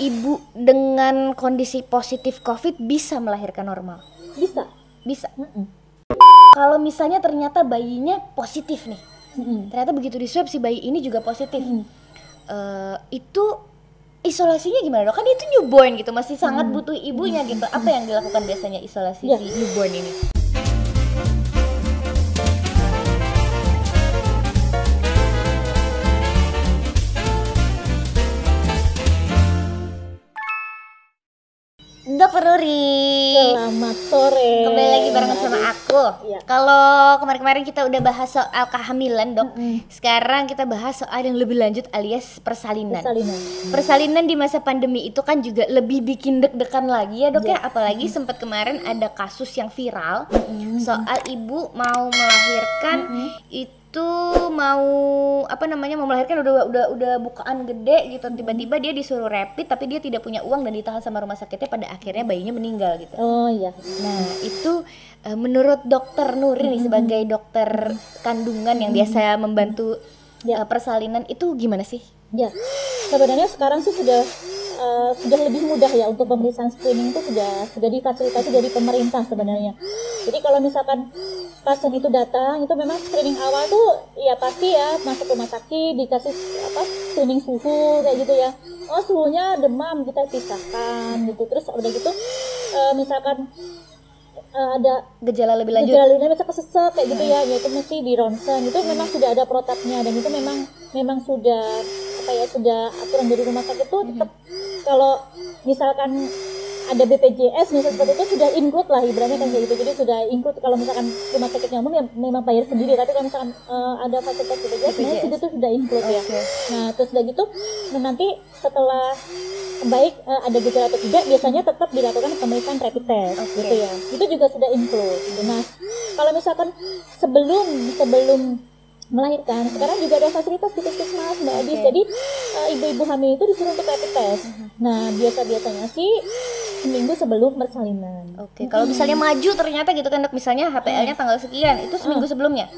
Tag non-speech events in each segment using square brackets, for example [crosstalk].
ibu dengan kondisi positif COVID bisa melahirkan normal? Bisa. Bisa. Kalau misalnya ternyata bayinya positif nih, Mm-mm. ternyata begitu di swab si bayi ini juga positif, Mm. Eh, itu isolasinya gimana dok? Kan itu newborn gitu, masih sangat butuh ibunya gitu. Apa yang dilakukan biasanya isolasi Ya. si newborn ini? Dokter Nuri. Selamat sore. Kembali lagi barengan sama aku. Iya. Kalau kemarin-kemarin kita udah bahas soal kehamilan, Dok. Mm-mm. Sekarang kita bahas soal yang lebih lanjut alias persalinan. Persalinan. Persalinan di masa pandemi itu kan juga lebih bikin deg-degan lagi ya, Dok Iya. ya. Apalagi sempat kemarin ada kasus yang viral soal ibu mau melahirkan itu mau apa namanya mau melahirkan udah udah udah bukaan gede gitu tiba-tiba dia disuruh rapid tapi dia tidak punya uang dan ditahan sama rumah sakitnya pada akhirnya bayinya meninggal gitu Oh iya. Nah, itu eh, menurut dokter Nuri nih sebagai dokter kandungan yang biasa membantu Ya. eh, persalinan itu gimana sih? Ya. Sebenarnya sekarang sih sudah eh, sudah lebih mudah ya untuk pemeriksaan screening itu sudah sudah difasilitasi dari pemerintah sebenarnya. Jadi kalau misalkan pasien itu datang itu memang screening awal tuh ya pasti ya masuk rumah sakit dikasih apa screening suhu kayak gitu ya. Oh suhunya demam kita pisahkan gitu. Terus udah gitu eh, misalkan eh, ada Gejala lebih lanjut. gejala lainnya bisa kesesek kayak gitu ya yaitu mesti di ronsen itu memang sudah ada protapnya dan itu memang memang sudah apa ya sudah aturan dari rumah sakit itu tetap kalau misalkan ada BPJS misalnya seperti itu sudah include lah ibaratnya kan kayak gitu jadi sudah include kalau misalkan rumah sakitnya umum ya memang bayar sendiri tapi kalau misalkan eh, ada fasilitas BPJS, BPJS. itu sudah include ya Oke. nah terus udah gitu nah, nanti setelah baik eh, ada gejala atau tidak biasanya tetap dilakukan pemeriksaan rapid test Oke. gitu ya itu juga sudah include nah kalau misalkan sebelum sebelum melahirkan. Sekarang juga ada fasilitas di puskesmas mbak Adis. Jadi eh, ibu-ibu hamil itu disuruh untuk rapid test. Nah biasa biasanya sih seminggu sebelum persalinan. Oke, kalau misalnya maju ternyata gitu kan dok, misalnya HPL-nya tanggal sekian, itu seminggu sebelumnya,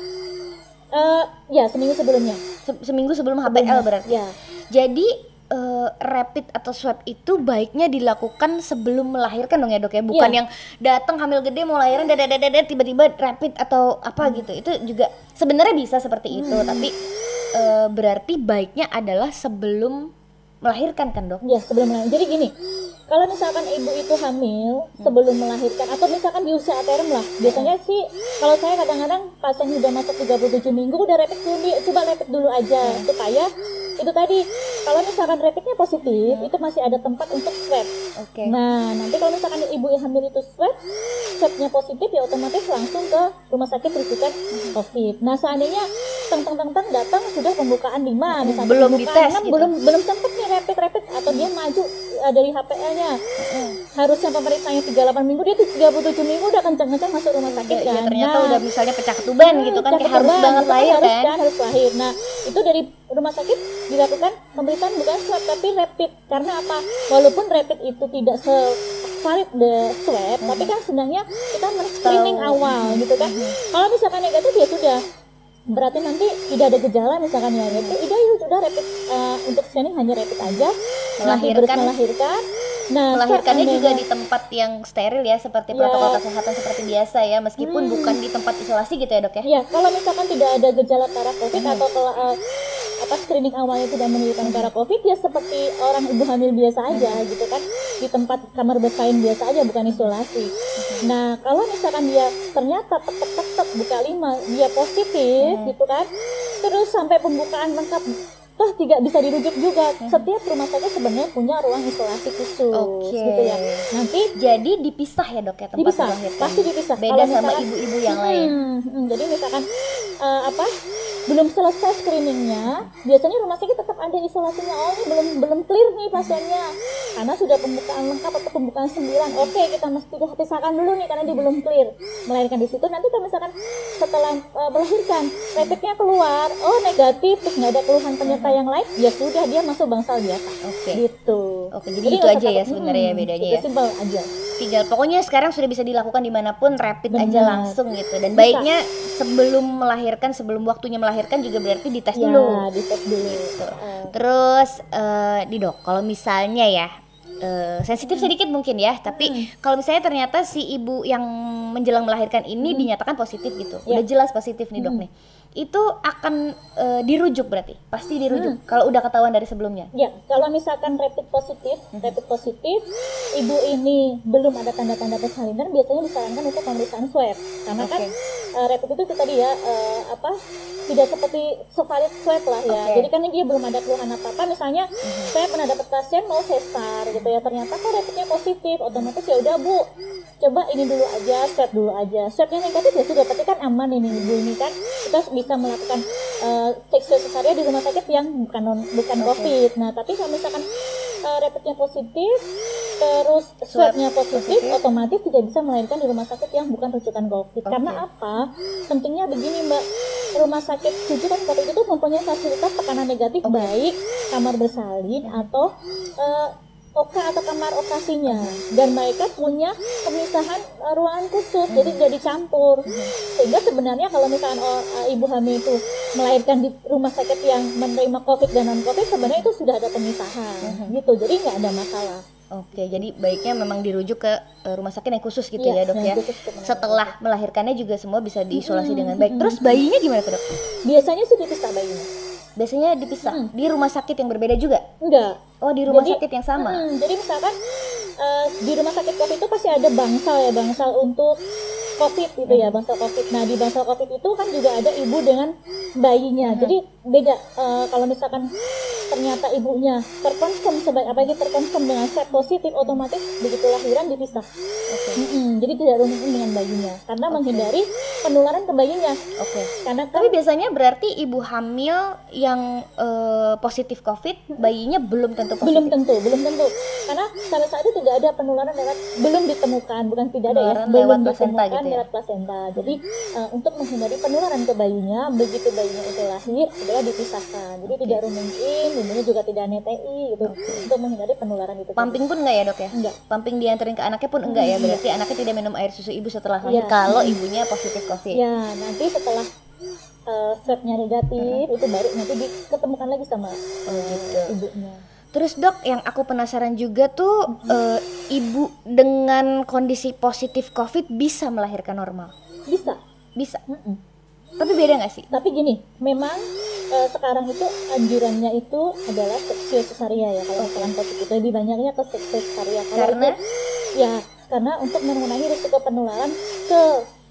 Eh, ya seminggu sebelumnya. Se- seminggu sebelum HPL berarti. ya. Jadi eh, rapid atau swab itu baiknya dilakukan sebelum melahirkan dong ya dok ya, bukan Iya. yang datang hamil gede mau lahiran dada tiba-tiba rapid atau apa gitu. Itu juga sebenarnya bisa seperti itu, tapi eh, berarti baiknya adalah sebelum melahirkan kan dok? Ya sebelum melahirkan. Jadi gini, kalau misalkan ibu itu hamil sebelum melahirkan atau misalkan di usia term lah, biasanya sih kalau saya kadang-kadang pasien udah masuk 37 minggu udah rapid dulu, coba rapid dulu aja supaya itu tadi kalau misalkan rapidnya positif itu masih ada tempat untuk swab. Oke. Nah nanti kalau misalkan ibu yang hamil itu swab, swabnya positif ya otomatis langsung ke rumah sakit rujukan COVID. Nah seandainya teng teng teng teng datang sudah pembukaan 5 misalnya Belum dites enam, gitu. belum belum sempet nih rapid rapid atau dia maju uh, dari HPL-nya harusnya pemeriksaannya 38 minggu dia tuh 37 minggu udah kencang-kencang masuk rumah sakit Ya, kan ternyata Nah, udah misalnya pecah ketuban gitu kan, cakep harus banget, lahir harus kan? harus lahir nah itu dari rumah sakit dilakukan pemeriksaan bukan swab tapi rapid. Karena apa? Walaupun rapid itu tidak se valid the swab tapi kan sebenarnya kita screening awal gitu kan. Kalau misalkan negatif ya sudah. Berarti nanti tidak ada gejala misalkan ya. Itu udah ya sudah rapid uh, untuk screening hanya rapid aja. Nanti terus Melahirkan. melahirkan nah Melahirkannya juga di tempat yang steril ya, seperti Ya. protokol kesehatan seperti biasa ya, meskipun bukan di tempat isolasi gitu ya dok ya? Ya, kalau misalkan tidak ada gejala para COVID atau kalau uh, apa screening awalnya tidak menunjukkan para COVID ya seperti orang ibu hamil biasa aja gitu kan di tempat kamar bersalin biasa aja bukan isolasi. Nah, kalau misalkan dia ternyata tetap tetap buka lima dia positif gitu kan, terus sampai pembukaan lengkap toh tidak bisa dirujuk juga. Setiap rumah sakit sebenarnya punya ruang isolasi khusus Oke. gitu ya. Nanti Jadi dipisah ya dok ya tempat dipisah, melahirkan? pasti dipisah. Beda Kalau sama ibu-ibu yang lain. Hmm, hmm, jadi misalkan eh, apa belum selesai screeningnya, biasanya rumah sakit tetap ada isolasinya. Oh ini belum belum clear nih pasiennya, karena sudah pembukaan lengkap atau pembukaan sembilan. Oke kita mesti pisahkan dulu nih karena dia belum clear melahirkan di situ. Nanti kalau misalkan setelah eh, melahirkan rapidnya keluar, oh negatif terus nggak ada keluhan penyerta yang lain, ya sudah dia masuk bangsal biasa. Oke. Gitu. Oke, jadi itu nggak aja usah ya sebenarnya ya Hmm, bedanya ya. Simpel aja. Tinggal pokoknya sekarang sudah bisa dilakukan di mana pun rapid aja Benar. langsung gitu. Dan Bisa. baiknya sebelum melahirkan, sebelum waktunya melahirkan juga berarti dites Ya, dulu. dites dulu. Gitu. Eh, Terus eh di dok, kalau misalnya ya eh, sensitif sedikit mungkin ya. Tapi kalau misalnya ternyata si ibu yang menjelang melahirkan ini dinyatakan positif gitu, Ya. udah jelas positif nih dok nih, itu akan eh, dirujuk berarti, pasti dirujuk. Kalau udah ketahuan dari sebelumnya. Ya, kalau misalkan rapid positif, rapid positif, ibu ini belum ada tanda-tanda persalinan, biasanya disarankan untuk pemeriksaan swab. Karena kan Eh, rapid itu, tadi ya eh, apa tidak seperti sevalid swab lah ya. Oke. Jadi kan dia belum ada keluhan apa-apa. Misalnya saya pernah dapat pasien mau sesar gitu ya, ternyata kok rapidnya positif, otomatis ya udah bu, coba ini dulu aja, swab dulu aja. Swabnya negatif ya sudah, berarti kan aman ini ibu ini kan kita bisa melakukan eh, cek swab cesarea di rumah sakit yang bukan non- bukan Oke. covid. Nah tapi kalau misalkan eh, rapidnya positif, terus Swab swabnya positif, positif. otomatis tidak bisa melahirkan di rumah sakit yang bukan rujukan covid. Oke. Karena apa? Pentingnya begini mbak, rumah sakit rujukan covid itu mempunyai fasilitas tekanan negatif Oke. baik kamar bersalin atau eh, OK atau kamar operasinya dan mereka punya pemisahan eh, ruangan khusus jadi jadi campur. Sehingga sebenarnya kalau misalkan oh, eh, ibu hamil itu melahirkan di rumah sakit yang menerima covid dan non covid sebenarnya itu sudah ada pemisahan gitu. Jadi nggak ada masalah. Oke, jadi baiknya memang dirujuk ke eh, rumah sakit yang khusus gitu Iya, ya dok ya. Setelah melahirkannya juga semua bisa diisolasi dengan baik. Terus bayinya gimana tuh dok? biasanya sih dipisah bayinya Biasanya dipisah di rumah sakit yang berbeda juga. enggak Oh di rumah Jadi- sakit yang sama. Hmm, jadi misalkan eh, di rumah sakit COVID itu pasti ada bangsal ya, bangsal untuk COVID gitu ya, bangsal COVID. Nah di bangsal COVID itu kan juga ada ibu dengan bayinya. Jadi beda Eh, kalau misalkan ternyata ibunya terkonfirm sebagai apalagi terkonfirm dengan swab positif, otomatis begitu lahiran dipisah. Oke. Mm-mm, jadi tidak rumit dengan bayinya, karena menghindari penularan ke bayinya. Oke. Karena kan Tapi biasanya berarti ibu hamil yang eh, positif COVID, bayinya belum tentu positif. belum tentu belum tentu karena sampai saat itu tidak ada penularan lewat belum ditemukan bukan tidak ada ya Penularan belum lewat ditemukan gitu ya? Lewat plasenta jadi eh, untuk menghindari penularan ke bayinya begitu bayinya itu lahir adalah dipisahkan jadi tidak mungkin ibunya juga tidak NTI gitu untuk menghindari penularan itu Pumping pun enggak ya dok ya? enggak Pumping dianterin ke anaknya pun enggak ya? Berarti anaknya tidak minum air susu ibu setelah lahir Iya. kalau ibunya positif COVID. ya nanti setelah eh, swabnya negatif itu baru nanti diketemukan lagi sama Oh gitu. ibunya Terus dok, yang aku penasaran juga tuh eh, ibu dengan kondisi positif COVID bisa melahirkan normal? bisa Bisa. Mm-mm. Tapi beda nggak sih? tapi gini memang eh, sekarang itu anjurannya itu adalah seksio cesaria ya kalau misalkan positif lebih banyaknya ke seksio cesaria Karena itu, ya karena untuk mengurangi risiko penularan ke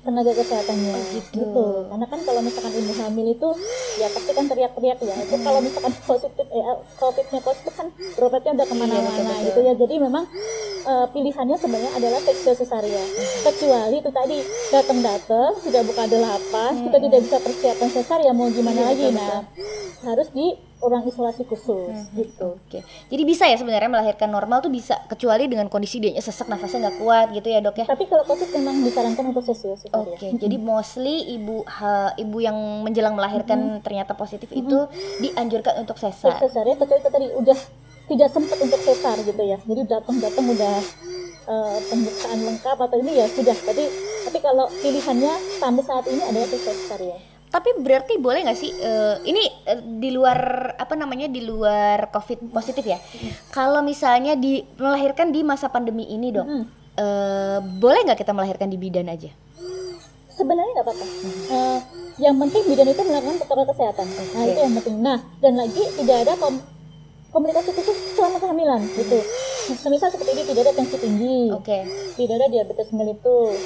tenaga kesehatannya Oh, gitu. karena kan kalau misalkan ibu hamil itu ya pasti kan teriak-teriak ya. Itu kalau misalkan positif eh, covidnya positif kan berobatnya udah ke mana-mana Iya, gitu ya. Jadi memang eh, pilihannya sebenarnya adalah seksio cesaria kecuali itu tadi datang-datang sudah buka delapan kita tidak bisa persiapan sesar ya mau gimana Iya, lagi nah harus di orang isolasi khusus gitu. Oke. Jadi bisa ya sebenarnya melahirkan normal tuh bisa kecuali dengan kondisi dia sesak nafasnya nggak kuat gitu ya dok ya? tapi kalau covid memang disarankan untuk seksio cesaria Oke, jadi mostly ibu ha- ibu yang menjelang melahirkan ternyata positif itu dianjurkan untuk sesar. Cesaria kecuali itu tadi udah tidak sempat untuk sesar gitu ya jadi datang-datang udah eh, pemeriksaan lengkap atau ini ya sudah tapi tapi kalau pilihannya sampai saat ini adalah seksio cesaria Tapi berarti boleh nggak sih eh, ini eh, di luar apa namanya di luar COVID positif ya? Kalau misalnya di melahirkan di masa pandemi ini dong, Mm. eh, boleh nggak kita melahirkan di bidan aja? sebenarnya nggak apa-apa Eh, yang penting bidan itu melakukan protokol kesehatan. Nah itu yang penting. Nah dan lagi tidak ada kom- komunikasi khusus selama kehamilan gitu. Semisal seperti ini tidak ada tensi tinggi. Oke. tidak ada diabetes mellitus.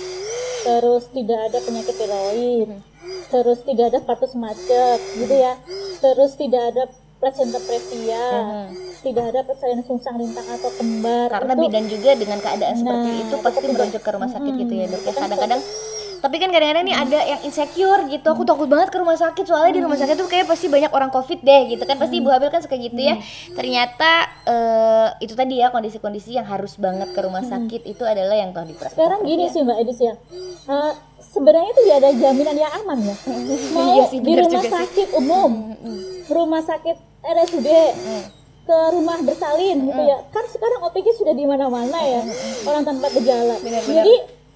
Terus tidak ada penyakit tiroid. Terus tidak ada patus macet gitu ya. Terus tidak ada placenta previa. Mhm. tidak ada persalinan sungsang lintang atau kembar. Karena Itu- bidan juga dengan keadaan seperti Nah, itu itu pasti merujuk ke rumah sakit gitu ya dok ya. kan Kadang-kadang tapi kan kadang-kadang nih ada yang insecure gitu. Aku takut banget ke rumah sakit. Soalnya di rumah sakit tuh kayak pasti banyak orang covid deh gitu kan. Pasti ibu hamil kan suka gitu ya. Ternyata eh, itu tadi ya kondisi-kondisi yang harus banget ke rumah sakit itu adalah yang telah diperhatikan. sekarang gini sih mbak Edis ya. Eh, sebenarnya itu ya ada jaminan yang aman ya. [laughs] Mau Iya sih, di benar rumah juga sih. sakit umum rumah sakit RSUD ke rumah bersalin gitu ya. Kan sekarang OPG sudah di mana-mana ya. Orang tanpa gejala. Jadi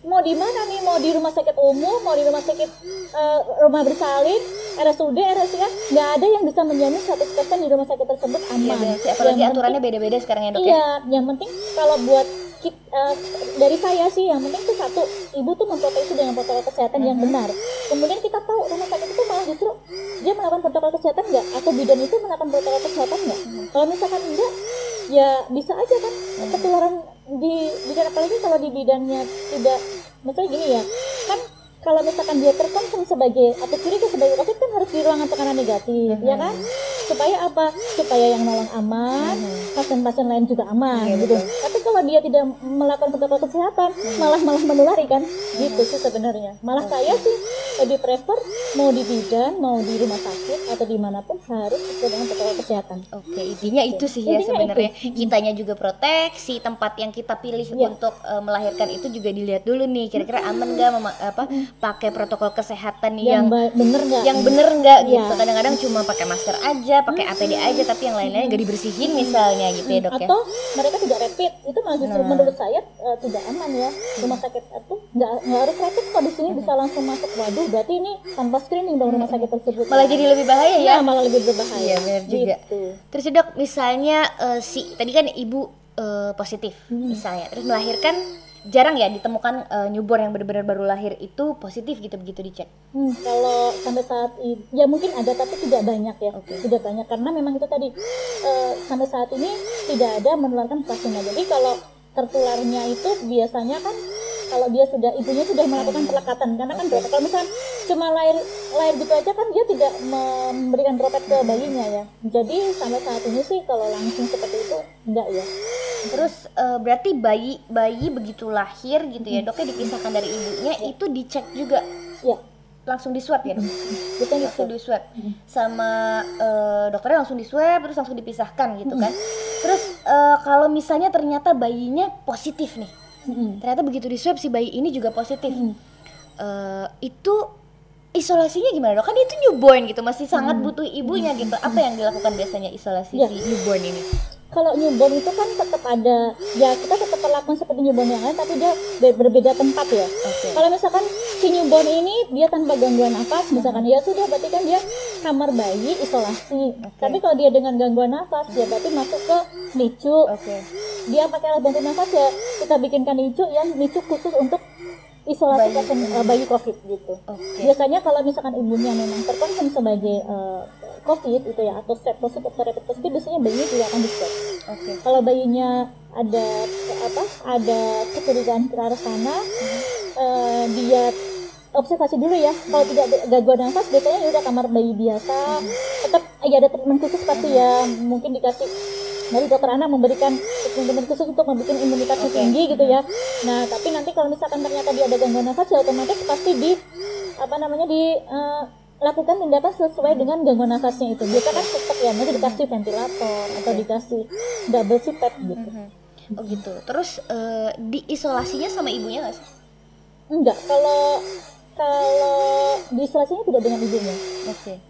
mau di mana nih? Mau di rumah sakit umum? Mau di rumah sakit eh, rumah bersalin? RSUD RSUD nggak ada yang bisa menjamin 100% di rumah sakit tersebut Iya, aman benar sih. apalagi Yang aturannya beda-beda sekarang ya dok ya? Iya, yang penting kalau buat eh, dari saya sih yang penting tuh satu ibu tuh memproteksi dengan protokol kesehatan yang benar. Kemudian kita tahu rumah sakit itu malah justru dia melakukan protokol kesehatan nggak? Atau bidan itu melakukan protokol kesehatan nggak? Kalau misalkan enggak, ya bisa aja kan ketularan di bidan apalagi kalau di bidannya tidak, misalnya gini ya, kan kalau misalkan dia terkonfirm sebagai atau curiga sebagai COVID kan harus di ruangan tekanan negatif, ya kan? Supaya apa? Supaya yang nolong aman, pasien-pasien lain juga aman, Iya, gitu. betul. Tapi kalau dia tidak melakukan protokol kesehatan, malah malah menulari kan? Gitu sih sebenarnya. Malah saya sih lebih prefer mau di bidan, mau di rumah sakit atau di mana pun harus sesuai dengan protokol kesehatan. Oke, intinya itu sih ya sebenarnya. Kitanya juga proteksi, tempat yang kita pilih Iya. untuk eh, melahirkan itu juga dilihat dulu nih, kira-kira aman nggak mema- apa pakai protokol kesehatan Yang, yang bener nggak? yang bener nggak Iya. gitu. Kadang-kadang cuma pakai masker aja, pakai APD aja, tapi yang lain-lain nggak dibersihin misalnya gitu ya dok ya. atau mereka tidak rapid itu justru Nah. menurut saya eh, tidak aman ya rumah sakit itu nggak nggak harus rapid kok di sini bisa langsung masuk waduh berarti ini tanpa screening dong rumah sakit tersebut Malah jadi lebih bahaya ya. ya malah lebih berbahaya Iya benar juga. Gitu. Terus ya, dok, misalnya eh, si tadi kan ibu eh, positif misalnya, terus melahirkan jarang ya ditemukan eh, newborn yang benar-benar baru lahir itu positif gitu begitu dicek. Hmm, kalau sampai saat ini ya mungkin ada tapi tidak banyak ya Oke. tidak banyak karena memang itu tadi eh, sampai saat ini tidak ada menularkan pasiennya jadi kalau tertularnya itu biasanya kan kalau dia sudah ibunya sudah melakukan pelekatan karena kan droplet kalau misalnya cuma lahir lahir gitu aja kan dia tidak memberikan droplet ke bayinya ya. Jadi sampai saat ini sih kalau langsung seperti itu enggak ya. Terus eh, berarti bayi bayi begitu lahir gitu ya doknya dipisahkan dari ibunya itu dicek juga? Ya langsung di swab ya dok? biasanya langsung di swab sama eh, dokternya langsung di swab terus langsung dipisahkan gitu kan. Terus eh, kalau misalnya ternyata bayinya positif nih, ternyata begitu di swab si bayi ini juga positif, Eh, itu isolasinya gimana dok? Kan itu newborn gitu masih sangat butuh ibunya gitu. Apa yang dilakukan biasanya isolasi Ya. si newborn ini? Kalau newborn itu kan tetap ada ya kita tetap perlakuan seperti newborn yang lain tapi dia ber- berbeda tempat ya Oke. kalau misalkan si newborn ini dia tanpa gangguan nafas misalkan ya sudah berarti kan dia kamar bayi isolasi tapi kalau dia dengan gangguan nafas dia berarti masuk ke NICU Oke. dia pakai alat bantu nafas ya kita bikinkan NICU yang NICU khusus untuk isolasi Bayi. pasien eh, bayi COVID gitu. Oke. biasanya kalau misalkan ibunya memang terkonfirm sebagai eh, COVID itu ya atau swab positif atau rapid positif biasanya bayinya juga akan di swab. Oke. kalau bayinya ada apa ada kecurigaan ke arah sana eh, dia observasi dulu ya. Kalau tidak ada gangguan nafas biasanya ya udah kamar bayi biasa. Tetap ya ada treatment khusus pasti ya. Mungkin dikasih dari dokter anak memberikan treatment khusus untuk membuat imunitasnya Oke. tinggi gitu ya. Nah tapi nanti kalau misalkan ternyata dia ada gangguan nafas ya otomatis pasti di apa namanya di eh, lakukan tindakan sesuai dengan gangguan nafasnya itu. Biasa kan sesek ya nanti dikasih ventilator atau dikasih double CPAP gitu. Oh gitu. Terus eh, diisolasinya sama ibunya nggak sih? enggak. Kalau kalau di isolasinya tidak dengan ibunya. Oke.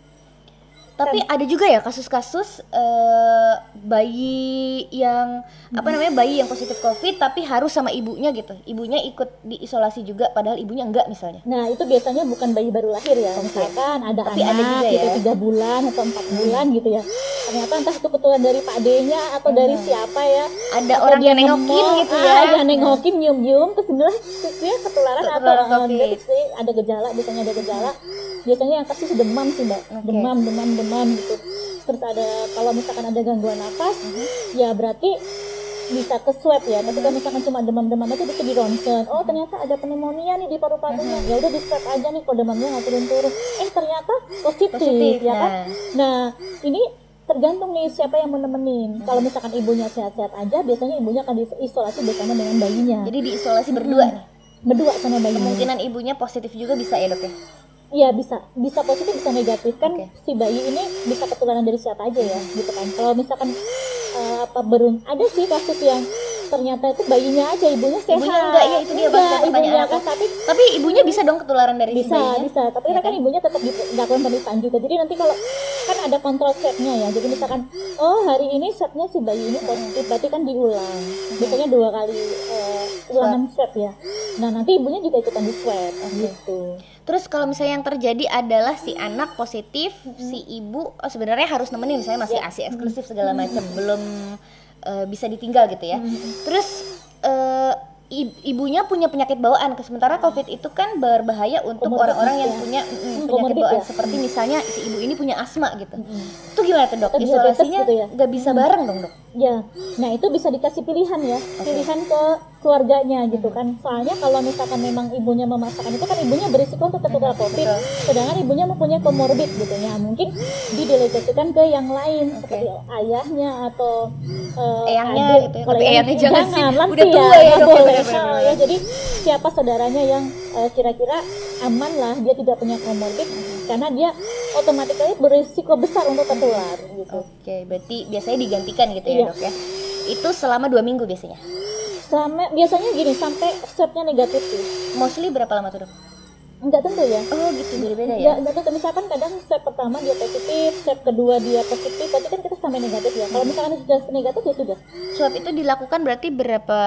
Tapi ada juga ya kasus-kasus eh, bayi yang apa namanya bayi yang positif COVID tapi harus sama ibunya gitu. Ibunya ikut diisolasi juga padahal ibunya enggak misalnya. nah itu biasanya bukan bayi baru lahir ya Oke. misalkan ada Tapi anak ada juga gitu ya. tiga bulan atau empat bulan gitu ya ternyata entah itu kebetulan dari pak D-nya atau dari siapa ya Ada Atau orang yang nengokin gitu ah, ya. yang nengokin nyium-nyium terus sebenarnya dia ketularan atau Ketularan eh, COVID. ada gejala biasanya ada gejala biasanya yang pasti demam sih mbak Oke. demam demam demam gitu terus ada kalau misalkan ada gangguan nafas Mhm. ya berarti bisa ke swab ya tapi kalau misalkan cuma demam-demam aja bisa di ronsen oh ternyata ada pneumonia nih di paru-parunya Mhm. ya udah di swab aja nih kalau demamnya nggak turun-turun eh ternyata positif, Positif, ya kan nah. nah ini tergantung nih siapa yang mau nemenin kalau misalkan ibunya sehat-sehat aja biasanya ibunya akan diisolasi bersama dengan bayinya Jadi diisolasi berdua nih. berdua sama bayinya Kemungkinan ibunya positif juga bisa ya dok ya. Iya bisa, bisa positif bisa negatif kan Oke. si bayi ini bisa ketularan dari siapa aja ya gitu kan. Kalau misalkan eh, apa berun ada sih kasus yang ternyata itu bayinya aja ibunya sehat. Ibunya enggak, ya, itu dia Enggak, ibunya kan tapi Tapi ibunya bisa dong ketularan dari si bisa bayinya. bisa tapi Iya kan kan? ibunya tetap dilakukan pemeriksaan juga jadi nanti kalau kan ada kontrol setnya ya jadi misalkan oh hari ini setnya si bayi ini positif berarti kan diulang biasanya dua kali eh, ulangan swab ya. Nah nanti ibunya juga ikutan di swab gitu. Terus kalau misalnya yang terjadi adalah si anak positif, si ibu oh, sebenarnya harus nemenin misalnya masih Ya. ASI eksklusif segala macam, belum eh, bisa ditinggal gitu ya. Terus i- ibunya punya penyakit bawaan, sementara COVID itu kan berbahaya untuk orang-orang yang ya. punya mm, Hmm, penyakit bawaan ya. seperti misalnya si ibu ini punya asma gitu. Mm. Itu gimana tuh dok? Diabetes Isolasinya gitu ya? nggak bisa bareng dong dok? Ya, nah itu bisa dikasih pilihan ya, pilihan ke keluarganya gitu kan. Soalnya kalau misalkan memang ibunya memasakkan itu kan ibunya berisiko untuk tertular COVID, betul. sedangkan ibunya mempunyai komorbid gitu ya. Mungkin didelegasikan ke yang lain Oke. seperti ayahnya atau Eyangnya adik. gitu ya. Kalau eyang- eyangnya jangan sih, udah tua ya, nggak dok. boleh. Bener-bener. Ah, ya, jadi siapa saudaranya yang eh, kira-kira aman lah, dia tidak punya komorbid karena dia otomatis berisiko besar untuk tertular gitu. Oke, berarti biasanya digantikan gitu ya Iya. dok ya? Itu selama dua minggu biasanya. Sama biasanya gini sampai swabnya negatif sih. Mostly berapa lama tuh dok? Enggak tentu ya. Oh gitu beda-beda ya? Enggak, tentu. Misalkan kadang swab pertama dia positif, swab kedua dia positif, berarti kan kita sampai negatif ya. Kalau misalkan sudah negatif ya sudah. Swab itu dilakukan berarti berapa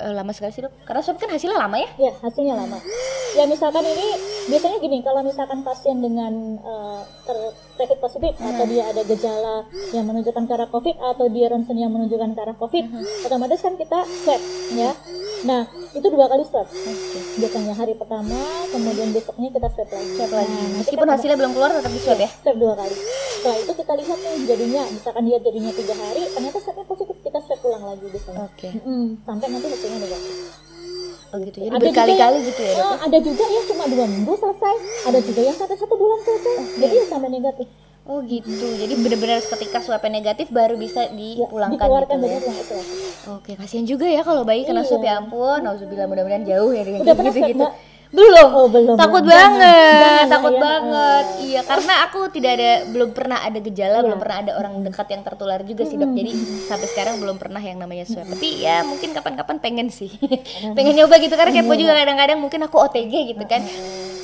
eh, lama sekali sih dok? Karena swab kan hasilnya lama ya? Ya, hasilnya lama. Ya misalkan ini biasanya gini, kalau misalkan pasien dengan eh, terjangkit positif atau dia ada gejala yang menunjukkan ke arah COVID atau dia ronsen yang menunjukkan ke arah COVID, otomatis kan kita swab ya. Nah, itu dua kali swab. Biasanya hari pertama, kemudian besoknya kita swab lagi. Swab lagi. Nah, Meskipun hasilnya belum keluar tetap di swab ya? swab dua kali. Setelah itu kita lihat nih jadinya, misalkan dia jadinya tiga hari, ternyata swabnya positif, kita swab ulang lagi biasanya. Oke. Mm, sampai nanti hasilnya negatif. Oh gitu. Jadi juga berkali-kali yang- gitu ya dok? Ah, ada juga yang cuma dua minggu selesai, ada juga yang sampai satu bulan selesai. Jadi ya sampai negatif. Oh gitu. Jadi benar-benar ketika swabnya negatif baru bisa Ya, dipulangkan gitu ya? ruang isolasi. Oke, kasihan juga ya kalau bayi kena swab Iya. ya ampun. Nauzubillah mudah-mudahan jauh ya dengan Udah swab, gitu-gitu. Mbak? Belum. Oh, belum. Takut Jangan. banget, Jangan, takut ya. banget. Iya, karena aku tidak ada belum pernah ada gejala, Iya. belum pernah ada orang dekat yang tertular juga sih, Dok. Jadi sampai sekarang belum pernah yang namanya swab. Tapi ya mungkin kapan-kapan pengen sih. [laughs] pengen nyoba gitu karena kepo juga kadang-kadang mungkin aku OTG gitu kan.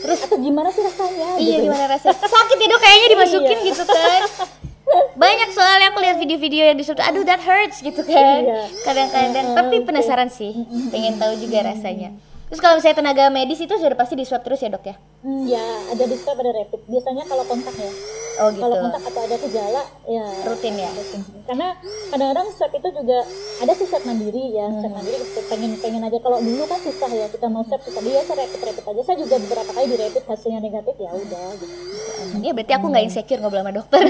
Terus Atau gimana sih rasanya? Iya gitu. gimana rasanya Sakit ya dok kayaknya dimasukin Iya. gitu kan Banyak soalnya aku lihat video-video yang disuruh Aduh that hurts gitu kan Iya. Kadang-kadang Tapi penasaran sih Pengen tahu juga rasanya Terus kalau misalnya tenaga medis itu sudah pasti di swab terus ya dok ya? Hmm, ya, ada di swab ada rapid. Biasanya kalau kontak ya. Oh gitu Kalau kontak atau ada gejala ya Rutin ya? rutin. Karena kadang-kadang swab itu juga ada sih swab mandiri ya, swab Hmm. mandiri gitu, pengen pengen aja kalau dulu kan susah ya kita mau swab susah dia saya rapid rapid aja. Saya juga beberapa kali di rapid hasilnya negatif ya udah gitu. Iya berarti aku nggak insecure ngobrol sama dokter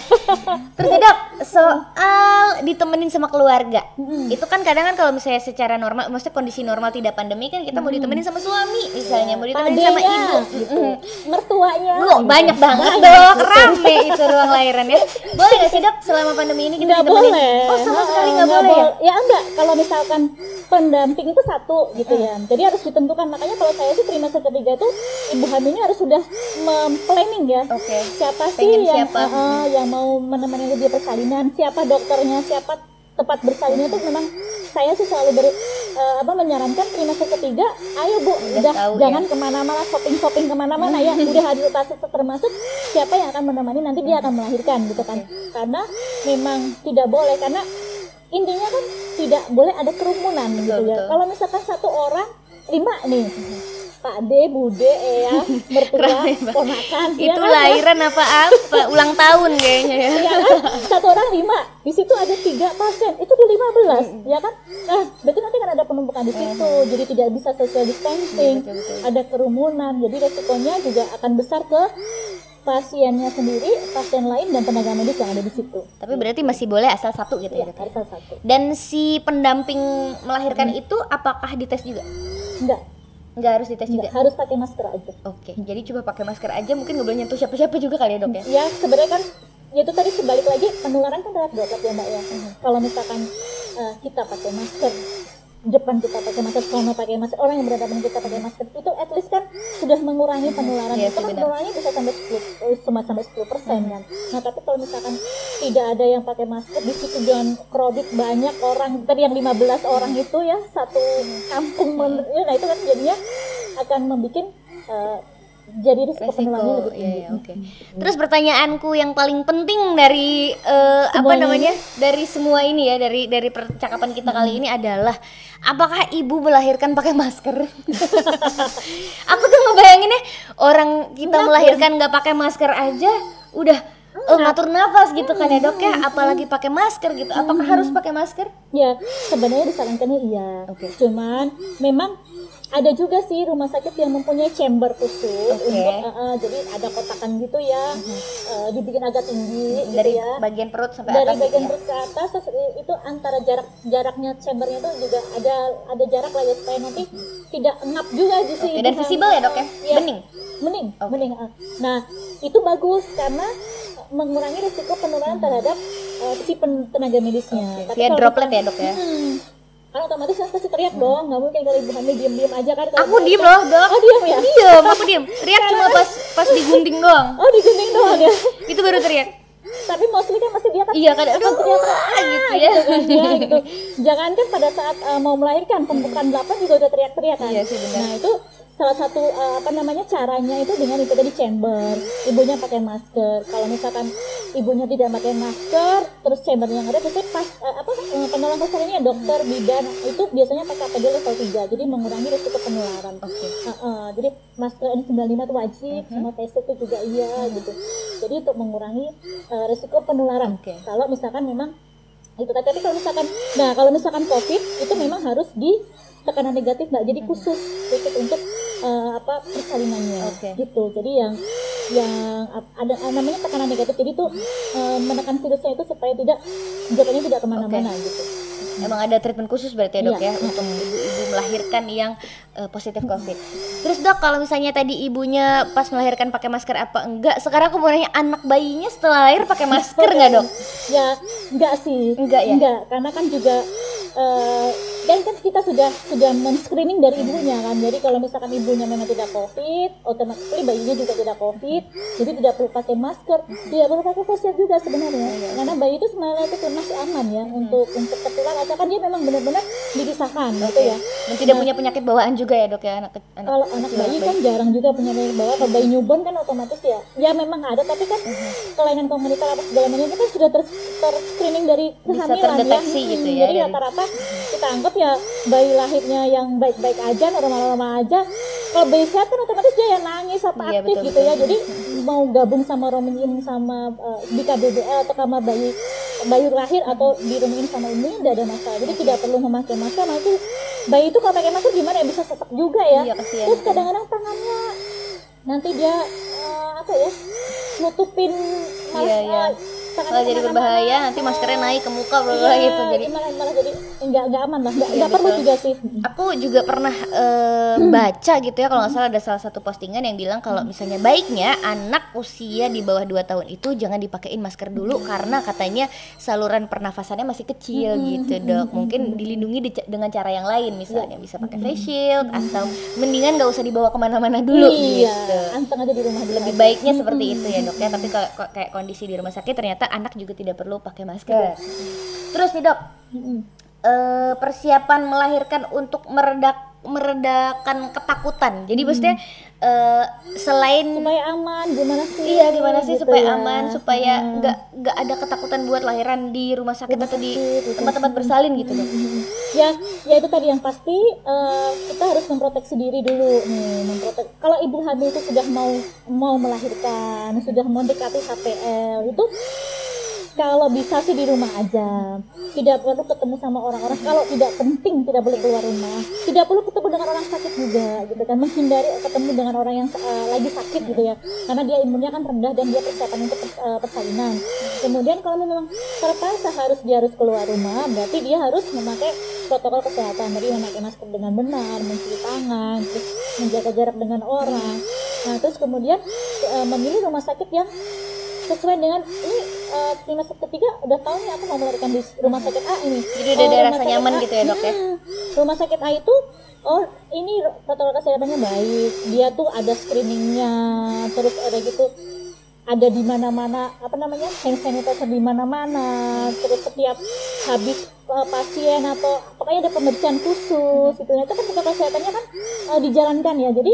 [laughs] Terus ya dok Soal ditemenin sama keluarga Itu kan kadang kan kalau misalnya secara normal Maksudnya kondisi normal tidak pandemi kan Kita mau ditemenin sama suami misalnya Mau ditemenin sama Adenya, ibu gitu. Mm-mm. Mertuanya. Gitu. banyak banget dok. Rame itu ruang lahiran ya. Boleh gak sih dok? Selama pandemi ini kita nggak boleh. Oh sama sekali nggak boleh ya? ya enggak. Kalau misalkan pendamping itu satu gitu ya. Jadi harus ditentukan. Makanya kalau saya sih trimester ketiga itu ibu hamilnya harus sudah memplanning ya. Oke. siapa sih Pengen yang siapa? ah, yang mau menemani dia persalinan? Siapa dokternya? Siapa tempat bersalinnya itu memang saya sih selalu ber, eh, apa menyarankan trimester ketiga ayo bu Udah udah, tahu jangan ya. ke mana-mana shopping shopping ke mana-mana ya. [laughs] Udah hadir tas termasuk siapa yang akan menemani nanti dia akan melahirkan gitu kan. Karena memang tidak boleh karena intinya kan tidak boleh ada kerumunan gitu ya. betul. kalau misalkan satu orang lima nih Pak D, Bude, Eyang, [laughs] mertua, ponakan, ya Itu kan? lahiran apa apa? Ulang tahun kayaknya ya. ya kan? Satu orang lima, di situ ada tiga pasien, itu di lima belas, ya kan? Nah, berarti nanti kan ada penumpukan di situ, jadi tidak bisa social distancing, Iya, betul, betul. ada kerumunan, jadi resikonya juga akan besar ke pasiennya sendiri, pasien lain dan tenaga medis yang ada di situ. Tapi berarti masih boleh asal satu gitu ya Ya, dok? harus salah satu. Dan si pendamping melahirkan itu apakah dites juga? Enggak, Nggak harus dites juga? harus pakai masker aja. Oke, jadi coba pakai masker aja mungkin nggak boleh nyentuh siapa-siapa juga kali ya dok ya? ya sebenarnya kan ya itu tadi sebalik lagi penularan kan lewat droplet ya mbak ya Mhm. kalau misalkan eh, kita pakai masker depan kita pakai masker sono pakai masker orang yang berhadapan kita pakai masker. Itu at least kan sudah mengurangi penularan. Iya itu kan penularannya bisa sampai 10 eh, cuma sampai 10 persen kan. Nah tapi kalau misalkan tidak ada yang pakai masker di situ jangan crowded banyak orang tadi yang 15 orang itu ya satu kampung men- ya, nah itu kan jadinya akan membuat eh, jadi risiko, penularannya lebih iya, tinggi. iya, oke. Terus pertanyaanku yang paling penting dari eh, apa namanya? Dari semua ini ya dari dari percakapan kita kali ini adalah apakah ibu melahirkan pakai masker? [laughs] Aku tuh ngebayanginnya orang kita melahirkan nggak pakai masker aja udah eh, ngatur nafas gitu kan ya dok ya? Apalagi pakai masker gitu. Apakah harus pakai masker? Ya, sebenarnya disarankannya iya. Oke. Cuman memang ada juga sih rumah sakit yang mempunyai chamber khusus Oke. untuk eh, eh, jadi ada kotakan gitu ya, eh, dibikin agak tinggi dari gitu ya. bagian perut sampai Dari atas gitu bagian ya? perut ke atas itu antara jarak jaraknya chambernya itu juga ada ada jarak lah ya supaya nanti tidak ngap juga di sini. Oke, dan visible ya dok ya Iya. bening Mending, Oke. mending. ah. Nah, itu bagus karena mengurangi risiko penularan terhadap eh, si tenaga medisnya. Tapi via kalau droplet misalnya- ya dok ya Hmm. Kan otomatis kan pasti teriak dong, nggak mungkin kalau ibu hamil diem-diem aja kan. aku diem loh dok Oh diem ya? diem aku diem teriak cuma pas pas digunting doang [laughs] Oh digunting doang ya. itu baru teriak Tapi mostly kan masih dia kan iya kan aduh teriak ah, gitu ya kan dia [laughs] gitu. Jangan kan pada saat uh, mau melahirkan pembukaan 8 juga udah teriak-teriak kan. Iya sih, benar. Nah itu salah satu uh, apa namanya caranya itu dengan itu tadi chamber, ibunya pakai masker. Kalau misalkan ibunya tidak pakai masker, terus chambernya nggak ada, biasanya pas uh, apa uh, penolong pesertanya dokter bidan itu biasanya pakai APD level 3 jadi mengurangi risiko penularan. oke Uh, uh, jadi masker N95 itu wajib, Mhm. sama tes itu juga iya gitu. Jadi untuk mengurangi uh, risiko penularan. Oke. Kalau misalkan memang itu tadi tapi kalau misalkan nah kalau misalkan covid itu memang harus di tekanan negatif mbak jadi khusus khusus untuk uh, apa persalinannya. Oke. gitu. Jadi yang yang ada uh, namanya tekanan negatif. Jadi tuh uh, menekan virusnya itu supaya tidak jatuhnya tidak ke mana-mana gitu. Emang ada treatment khusus berarti ya dok Iya. ya untuk ibu-ibu melahirkan yang eh, positif covid. Terus dok kalau misalnya tadi ibunya pas melahirkan pakai masker apa enggak? Sekarang aku mau nanya anak bayinya setelah lahir pakai masker nggak dok? ya enggak sih. Enggak ya? enggak karena kan juga eh, dan kan kita sudah sudah men-screening dari ibunya kan. Jadi kalau misalkan ibunya memang tidak covid otomatis bayinya juga tidak covid jadi tidak perlu pakai masker. Tidak perlu pakai face shield juga sebenarnya. Karena bayi itu sebenarnya itu masih aman ya untuk untuk tertular asalkan dia memang benar-benar dipisahkan gitu ya. Dan tidak punya penyakit bawaan juga ya dok ya anak anak kalau anak bayi kan jarang juga punya penyakit bawaan. Kalau bayi newborn kan otomatis ya ya memang ada. Tapi kan kelainan komunitas apa segala macam itu kan sudah ter, screening dari Bisa kehamilan terdeteksi ya gitu Hmm, ya, jadi rata-rata kita anggap ya. Bayi lahirnya yang baik-baik aja normal-normal aja. Kalau bayi sehat kan otomatis dia yang nangis apa Iya, aktif betul, gitu ya. betul. jadi mau gabung sama romin sama eh, di KBBL atau kamar bayi bayi lahir atau di romin sama ibunya tidak ada masalah. Jadi tidak perlu memakai masker nanti bayi itu kalau pakai masker gimana ya? Bisa sesak juga ya. Iya, kasihan. terus kadang-kadang tangannya nanti dia eh, apa ya nutupin malah, Iya, iya. eh, malah jadi berbahaya nanti maskernya naik ke muka bla bla Iya, gitu. Jadi malah, malah jadi enggak enggak aman lah. Enggak, Iya, enggak perlu betul. juga sih. Aku juga pernah eh, baca gitu ya kalau nggak salah ada salah satu postingan yang bilang kalau misalnya baiknya anak usia di bawah 2 tahun itu jangan dipakein masker dulu karena katanya saluran pernafasannya masih kecil gitu dok. mungkin dilindungi di- dengan cara yang lain misalnya bisa pakai face shield atau mendingan nggak usah dibawa ke mana-mana dulu iya gitu. anteng aja di rumah lebih baiknya seperti itu ya dok ya. tapi kalau kayak kondisi di rumah sakit ternyata anak juga tidak perlu pakai masker terus nih dok eh, persiapan melahirkan untuk meredak meredakan ketakutan jadi maksudnya eh, selain supaya aman gimana sih iya gimana sih Gitu supaya ya. aman supaya Hmm. nggak nggak ada ketakutan buat lahiran di rumah sakit Rumah atau di sakit, gitu. tempat-tempat bersalin gitu Mhm. ya ya itu tadi yang pasti eh, kita harus memproteksi diri dulu nih memprotek kalau ibu hamil itu sudah mau mau melahirkan sudah mendekati HPL itu kalau bisa sih di rumah aja. Tidak perlu ketemu sama orang-orang. Kalau tidak penting tidak boleh keluar rumah. Tidak perlu ketemu dengan orang sakit juga gitu kan. Menghindari ketemu dengan orang yang eh, lagi sakit gitu ya. Karena dia imunnya kan rendah dan dia persiapan untuk eh, persalinan. Kemudian kalau memang terpaksa harus dia harus keluar rumah berarti dia harus memakai protokol kesehatan. Jadi memakai masker dengan benar mencuci tangan terus menjaga jarak dengan orang. Nah terus kemudian eh, memilih rumah sakit yang sesuai dengan ini trimester ketiga udah tahu nih aku mau melahirkan di rumah sakit A ini. Jadi udah ada rumah rasa nyaman A, gitu ya, Dok, ya? rumah sakit A itu oh ini protokol kesehatannya baik. Dia tuh ada screeningnya terus ada gitu ada di mana-mana apa namanya hand sanitizer di mana-mana. Terus setiap habis eh, pasien atau pokoknya ada pemeriksaan khusus gitu. Nah, itu kan protokol kesehatannya kan eh, dijalankan ya. Jadi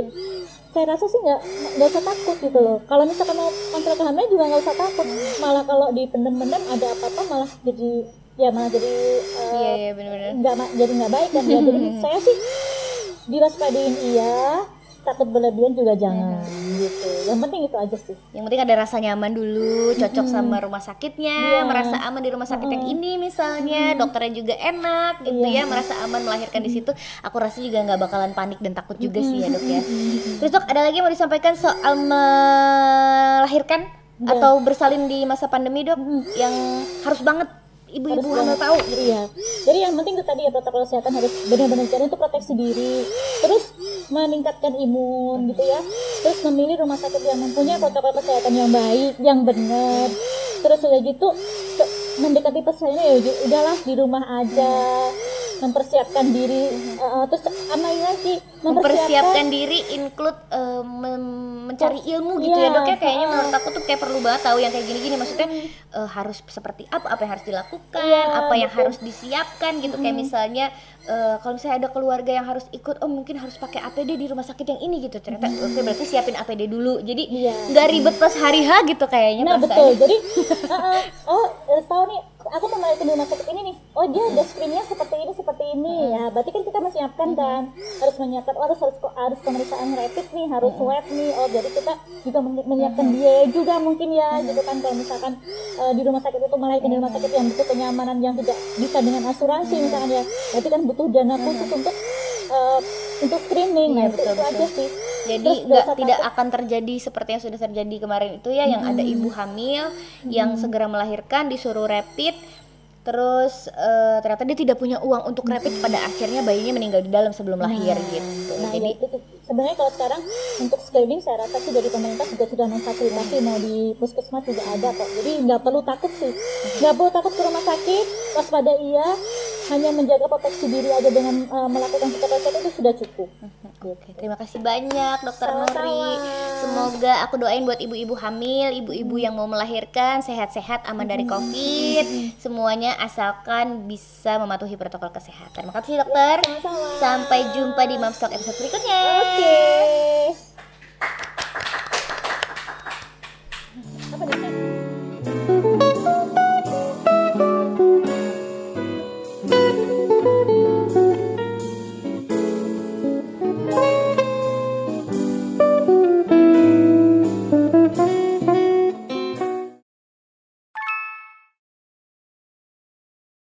saya rasa sih nggak nggak usah takut gitu loh. Kalau misalkan mau kontrol kehamilan juga nggak usah takut. Malah kalau dipendem-pendem ada apa-apa malah jadi ya malah jadi eh, Iya iya benar-benar. nggak ma- jadi nggak baik kan ya jadi. [laughs] Saya sih diwaspadain iya takut berlebihan juga jangan. Gitu. Yang penting itu aja sih. Yang penting ada rasa nyaman dulu, cocok sama rumah sakitnya, Iya. merasa aman di rumah sakit yang ini misalnya, dokternya juga enak gitu ya, merasa aman melahirkan di situ. Aku rasa juga nggak bakalan panik dan takut juga sih ya dok ya. Terus dok ada lagi yang mau disampaikan soal melahirkan atau bersalin di masa pandemi dok, yang harus banget ibu-ibu hamil tahu gitu. Iya. Jadi yang penting itu tadi ya protokol kesehatan harus benar-benar jalan untuk proteksi diri. Terus meningkatkan imun gitu ya. Terus memilih rumah sakit yang mempunyai protokol kesehatan yang baik, yang benar. Terus udah gitu mendekati persalinan ya udah- udahlah di rumah aja mempersiapkan diri Eh, eh, terus ini lagi? Mempersiapkan diri include mem- mencari ilmu gitu ya Iya, dok ya. Kayaknya menurut aku tuh kayak perlu banget tahu yang kayak gini-gini. Maksudnya eh, harus seperti apa apa yang harus dilakukan Iya, apa yang betul. harus disiapkan gitu. Kayak misalnya eh, kalau misalnya ada keluarga yang harus ikut oh mungkin harus pakai APD di rumah sakit yang ini gitu. Ternyata oke berarti siapin APD dulu. Jadi Iya. nggak ribet pas hari H gitu kayaknya Nah betul, jadi [laughs] uh, uh, oh tahu nih, aku mau melahirkan di rumah sakit ini nih. Oh dia ada screeningnya seperti ini seperti ini ya. Berarti kan kita menyiapkan kan, harus menyiapkan oh, harus harus harus pemeriksaan rapid nih, harus swab nih. Oh jadi kita juga men- menyiapkan biaya juga mungkin ya, gitu kan kalau misalkan eh, di rumah sakit itu melahirkan di rumah sakit yang butuh kenyamanan yang tidak bisa dengan asuransi misalkan ya. Berarti kan butuh dana khusus untuk eh, untuk screening. Iya, Nah itu, betul, itu aja betul. sih. Jadi nggak tidak takut. akan terjadi seperti yang sudah terjadi kemarin itu ya, yang ada ibu hamil yang segera melahirkan disuruh rapid, terus eh, ternyata dia tidak punya uang untuk rapid, pada akhirnya bayinya meninggal di dalam sebelum lahir gitu. Nah, Jadi ya itu sebenarnya kalau sekarang untuk screening saya rasa sih dari pemerintah juga sudah memfasilitasi mau di puskesmas juga ada kok. Jadi nggak perlu takut sih, nggak perlu takut ke rumah sakit, waspada iya, hanya menjaga proteksi diri aja dengan eh, melakukan kesehatan itu sudah cukup. Oke, terima kasih banyak Dokter Sama-sama. Nuri. Semoga aku doain buat ibu-ibu hamil, ibu-ibu yang mau melahirkan sehat-sehat, aman dari COVID, semuanya asalkan bisa mematuhi protokol kesehatan. Makasih dokter. Sama-sama. Sampai jumpa di Mamstock episode berikutnya. Oke.